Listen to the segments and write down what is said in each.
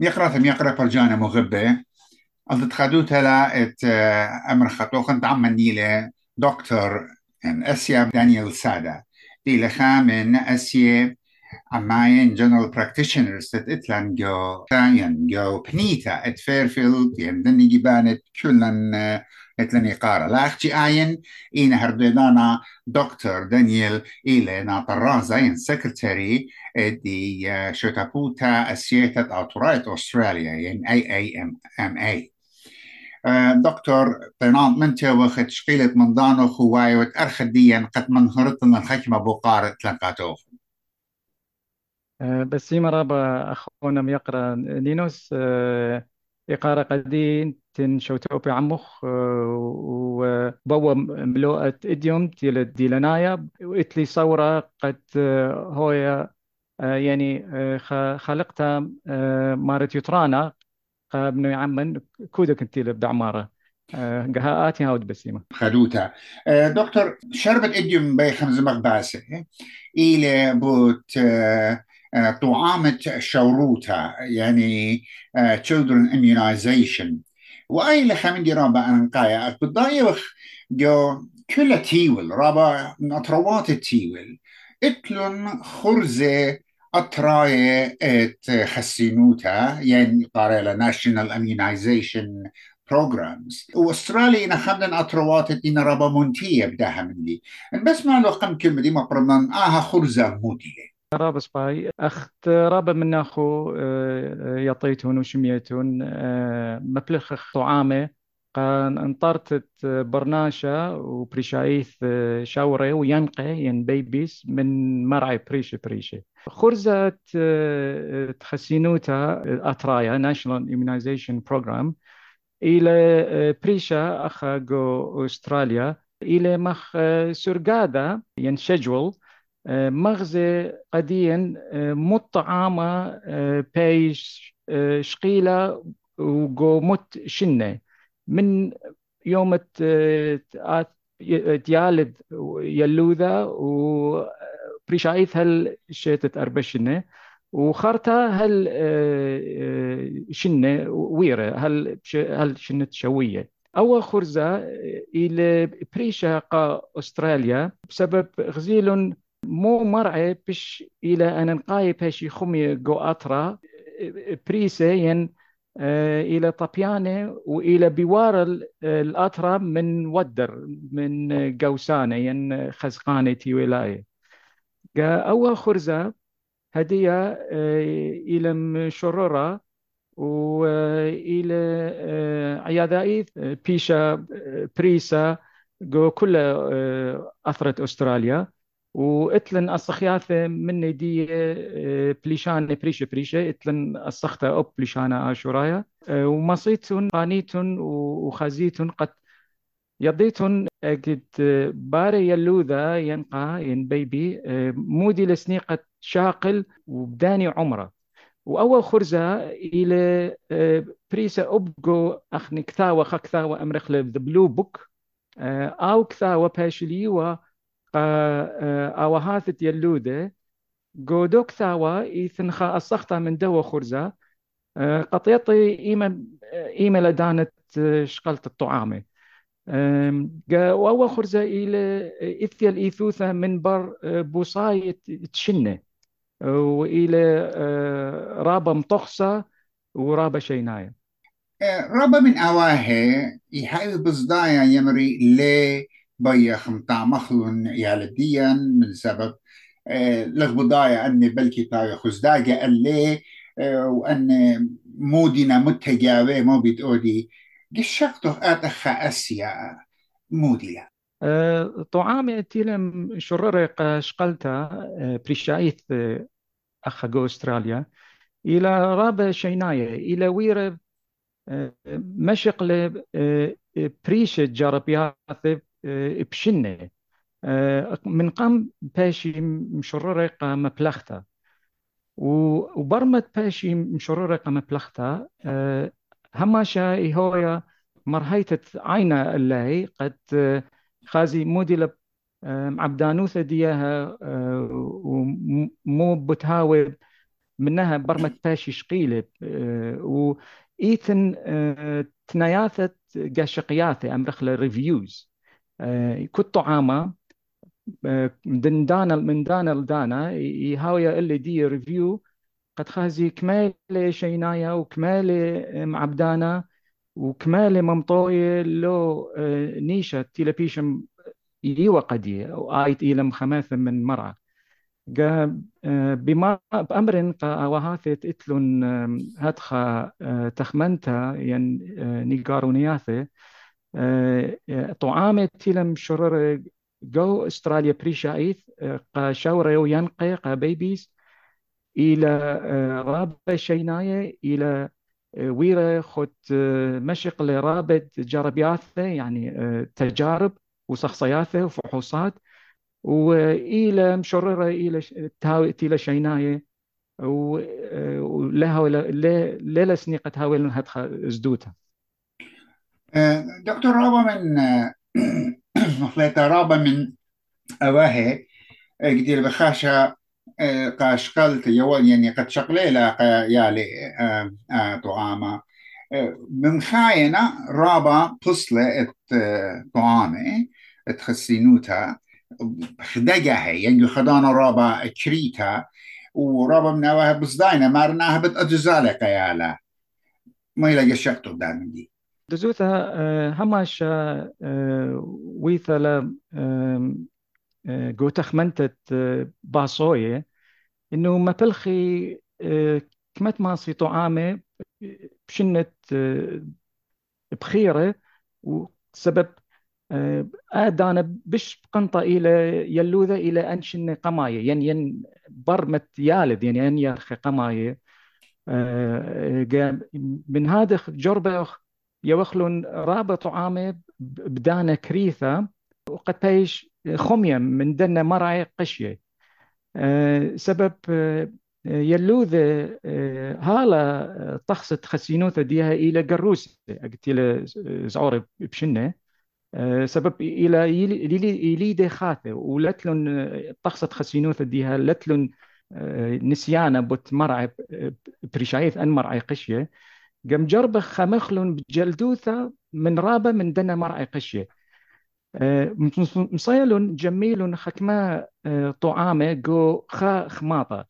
يقرأ ثم يقرأ فرجانا مغبة. أضد خدوتها إت آه، أمر خطوخ أنت عم نيلة دكتور يعني أسيا دانيال سادا دي لخا من أسيا. جو يعني جو بنيتا ات فيرفيلد يعني دني جبانت كلن آه، اتلني قارة لا أختي آين إينا هرددانا دكتور دانيال إلي ناطرازا ين سكرتاري دي آه، شوتابوتا أسيتت أوتورايت أستراليا يعني أي أي أم أم أي دكتور بنان من وقت شقيلة من دانو خواي وتأرخد ديا قد من هرطنا الحكمة بوقار تلقاتوخ آه، بس يما رابا أخونا ميقرا نينوس آه، إقارة قدين تن شوتوبي عمخ آه، وبوأ ملوءة إديوم تيل ديلنايا وإتلي صورة قد هويا يعني خلقتها مارت يطرانا بنو يعمن كودك أنت بعماره قهاءاتي هاود بسيمة. خدوتا دكتور شربت إديوم بي خمس مغباسة إلى بوت طعامة شوروتا يعني children immunization. وأي لخا من دي رابع أنقايا بالضايوخ جو كل تيول رابع أطروات التيول. إتلن خرزة أطراية إت خسينوتا يعني قاريلا ناشونال اميونايزيشن بروجرامز وأستراليا نخمدن أطروات إن رابا منتية بداها من دي بس ما لو قم كلمة دي مقرنا آها خرزة مودية رابا سباي أخت رابا من أخو آه، يطيتون وشميتون آه، مبلخ طعامة. قان انطرتت برناشة وبريشايث آه، شاوري وينقى ين بيبيس من مرعي بريشة بريشة. خرزة تخسينوتا أترايا ناشونال إيميونايزيشن بروجرام إلى بريشة أخا جو أستراليا إلى مخ سرقادة ين شجول مغزى قديا مطعامة بيش شقيلة وجو مت شنة. من يوم تيالد يلوذا وبريشايث هل شيتت أربشنة وخرتا هل آه، آه، شنة ويرة هل هل شنة شوية. أول خرزة إلى بريشا قا أستراليا بسبب غزيل مو مرعي بش إلى أن نقاي باشي خمي جو أطرا بريسة ين آه، إلى طبيانة وإلى بوار الأطرا من ودر من قوسانة ين خزقانة ولاية أول خرزة هدية آه، إلى مشررة وإلى آه، عيادائي بيشا بريسا كل أثرت أستراليا. واتلن الصخياثة من دي آه، بليشان بريشة بريشة. اتلن الصخته أو بليشانا آشورايا. آه، ومصيتون قانيتون وخازيتون قد يضيتون قد باري يلوذا ينقى ين بيبي آه، مودي لسنيقة شاقل وبداني عمرة. وأول خرزة إلى بريسة أبقو أخني كثاوة خكثاوة أمرخ ذا بلو بوك أو كثاوة باشلي و أوهاثت يلودة. جودوك ثاوى إيثنخا السخطة من دوا خرزة. قطيطي إيمة إيمة لدانت شقلت الطعامة. وأول خرزة إلى إثيا الإيثوثة من بر بوصاية تشنة. وإلى رابة مطخصة ورابة شيناية. رابة من أواهي يحاول بصدايا يمري ليه بيخ متاع مخلون يالديا من سبب آه، لغبضايا أني بلكي تاي خزداقة اللي آه، وأن مودنا متجاوي مو بتقولي قشقته أتخا أسيا موديا أه طعامي تيلم شررق شقلتا بريشايث أخا جو أستراليا إلى رابع شيناية إلى ويرة أه مشق بريشة جاربيات بشنة. من قام باشي مشررة مبلغتا وبرمت باشي مشررة مبلغتا هماشا هو مرهيتة عينا الله قد خازي موديل عبدانوثة ديها ومو بتهاوي منها برمة باشي شقيلة. و إيثن تناياثة قاشقياثة أمرخ ريفيوز كنت طعامة من دانا من دانا لدانا يهاوي اللي دي ريفيو قد خازي كمالة شينايا وكمالة معبدانا وكمالة ممطوية لو نيشة تيلا بيشم يوا قدية وآيت إلى خماثة من مرة بما بأمر وهاثت إتلون هدخا تخمنتا ين نيجارونياثة طعامة تيلم شرر جو أستراليا بريشايث قا شاورة وينقي قا بيبيز إلى رابة شيناية إلى ويرة خد مشق لرابة جربياثة يعني تجارب وشخصياته وفحوصات وإلى مشررة إلى تهاوي إلى شيناية ولها ليلة سنيقة تهاوي لها زدوتها. دكتور رابا من مخلطة رابا من أواهي قدير بخاشة قاشقلت يوال يعني قد شقليلة يالي طعامة. من خاينة رابا فصلة طعامة تخسينوتا خدقها يعني خدانا رابا كريتا ورابا من أواها بصداينة مارناها بتأجزالة قيالة ما يلاقي شقتو دائما دي. دزوثا هماش ويثلا جو تخمنتت باصوية إنه ما بلخي كمت ماسي طعامة بشنة بخيرة وسبب آدانا بش قنطة إلى يلوذة إلى أنشن قماية يعني ين برمت يالد يعني أن يرخي قماية. من هذا جربة يوخلون رابط طعامة بدانا كريثة وقد بيش خمية من دنا مرعي قشية. سبب يلوذة هالا طخصت خسينوثة ديها إلى قروس إلى زعور بشنة. سبب إلى يلي خاثة. ولتلن طخصت خسينوثة ديها لتلن نسيانة بوت مرعي بريشايث أن مرعي قشية. قام جربة خمخلون بجلدوثة من رابة من دنا مرعي قشية. مصيلون جميل خكما طعامة جو خا خماطة.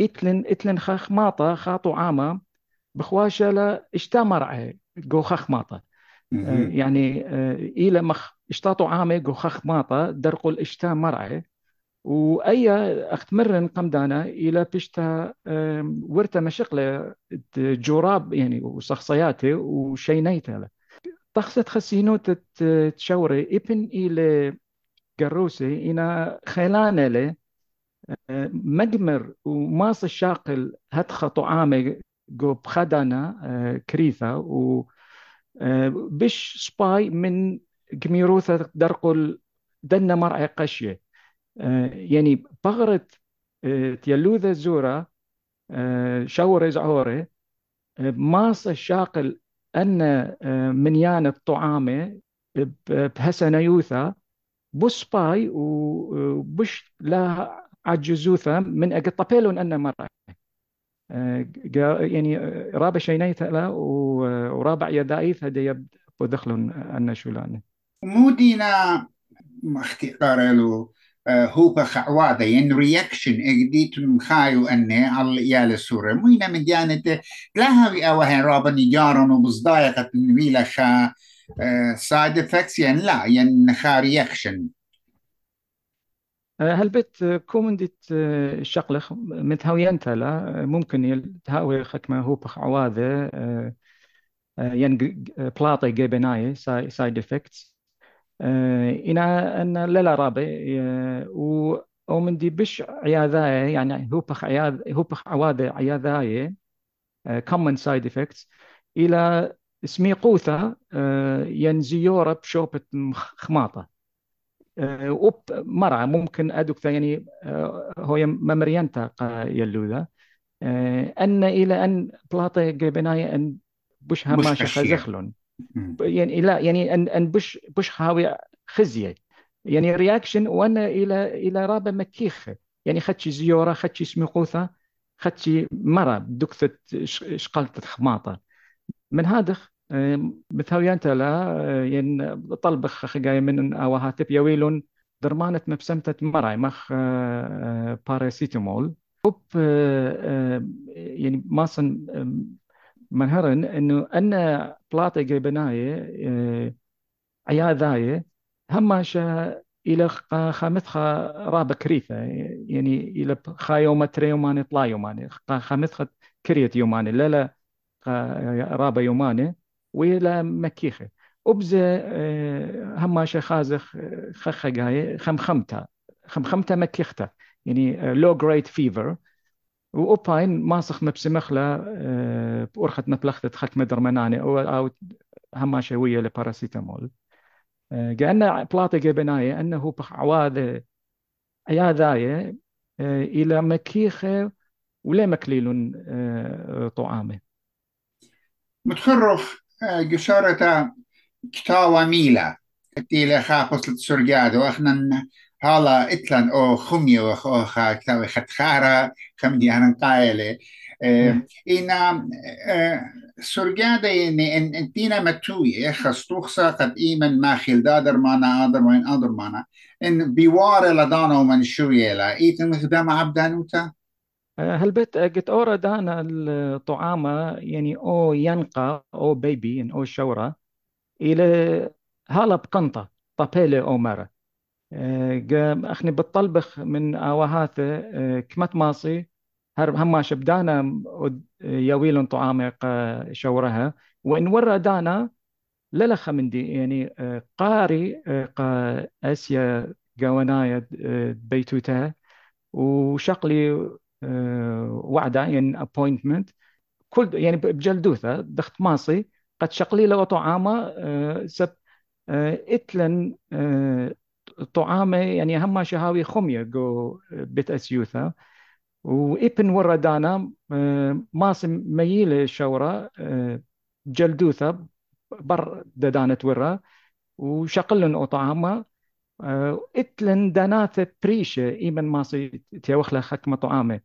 إتلن إتلن خا خماطة خا طعامة بخواشة لا إشتا مرعي جو خا خماطة. يعني إلى مخ إشتا طعامة جو خا خماطة درقل إشتا مرعي وأي أختمرن قمدانا إلى بشتا ورتا مشقلة جوراب يعني وشخصياته وشينيته طخست خسينوت تشوري إبن إلى قروسي إنا خيلانة له مجمر وماس الشاقل هتخ طعامة جو بخدانا كريثة. و بش سباي من جميروثة درقل دنا مرعي قشية. يعني بغرت تيلوذة زورة شورة زعورة ماس الشاقل أن منيان الطعامة بهسنيوثا بوس باي وبش لا عجزوثا من أقطبيلون أن مرة يعني رابع شينيث لا ورابع يدايث هدي بدخلون أن شولان مو دينا اختيار له هو بخعوادة ين رياكشن إجديت مخايو اني على يال السورة. موينا من جانت لها في أوهن رابا نجارن وبصدايقة نويلة خا سايد افكتس ين لا ين خا رياكشن هل بيت كومنديت شقلخ؟ متهاوينتا لا؟ ممكن تهاوي خكمة هو بخعوادة ين بلاطي جيبناي سايد افكتس إنا أن لا رابع أو من دي بش عياذاية يعني هو بخ عياذ هو بخ عوادة عياذاية common side effects إلى اسمي قوثة ينزيورة بشوبة خماطة وب مرة ممكن أدوك يعني هو ممرينتا يلوذا أن إلى أن بلاطة جبناية أن بش هماشة خزخلون يعني لا يعني أن أن بش بش هاوي خزيه يعني رياكشن وأنا إلى إلى رابا مكيخ. يعني خدش زيورة خدش سميقوثة خدشي مرة دكتة شقلت خماطة من هذا مثاوي أنت لا ين طلبخ خجاي من أوهاتب يويلون درمانة مبسمتة مرة. مخ باراسيتامول وب يعني ماسن منهرن إنه أن بلاطي جيبناي عياذاي هماشا إلى خامتها رابا كريثة يعني إلى خايوما تريوماني طلا يوماني خامتها كريت يوماني لا لا رابا يوماني وإلى مكيخة. أبزة آه، هماشا خازخ خخقاي خمخمتا خمخمتا مكيختا يعني لو جريد فيفر وأوباين ماسخ مبسمخلا آه، بأرخت مبلختة خك مدرمناني أو أو هماشا ويا لباراسيتامول كأن بلاطة جبناية أنه عواذ عياذاية آه، إلى مكيخة ولا مكليل آه، طعامة. متخرف آه، قشارة كتاوى ميلا تيلا خاقص لتسرقاد واخنا هالا اتلان أو خميو أو خا كتاوى ختخارة خمدي هنن قايلة إنا سرقادة إن انتينا متوية خستوخسا قد إيمن ما خيل دادر مانا آدر وين آدر مانا إن بيوار لدانا ومن شوية لا إيتن مخدام عبدانوتا هل بيت قد أورا دانا الطعامة يعني أو ينقى أو بيبي أو شورة إلى هالا بقنطة طابيلة أو مرة أخني بتطلبخ من آوهاته كمت ماصي هماش بدانا يويلون طعامة شورها. وإن ورا دانا للخ من دي يعني قاري قا أسيا قوانايا بيتوتا وشقلي وعدة يعني appointment. كل يعني بجلدوثة دخت ماصي قد شقلي له طعامة سب إتلن طعامة يعني هم شهاوي خمية جو بيت أسيوثا وإبن وردانا ماسم ميلة شورة آه، جلدوثة بر ددانة ورا وشقلن أطعامة إتلن دانات بريشة إيمن ماسي تيوخلا خكمة طعامة.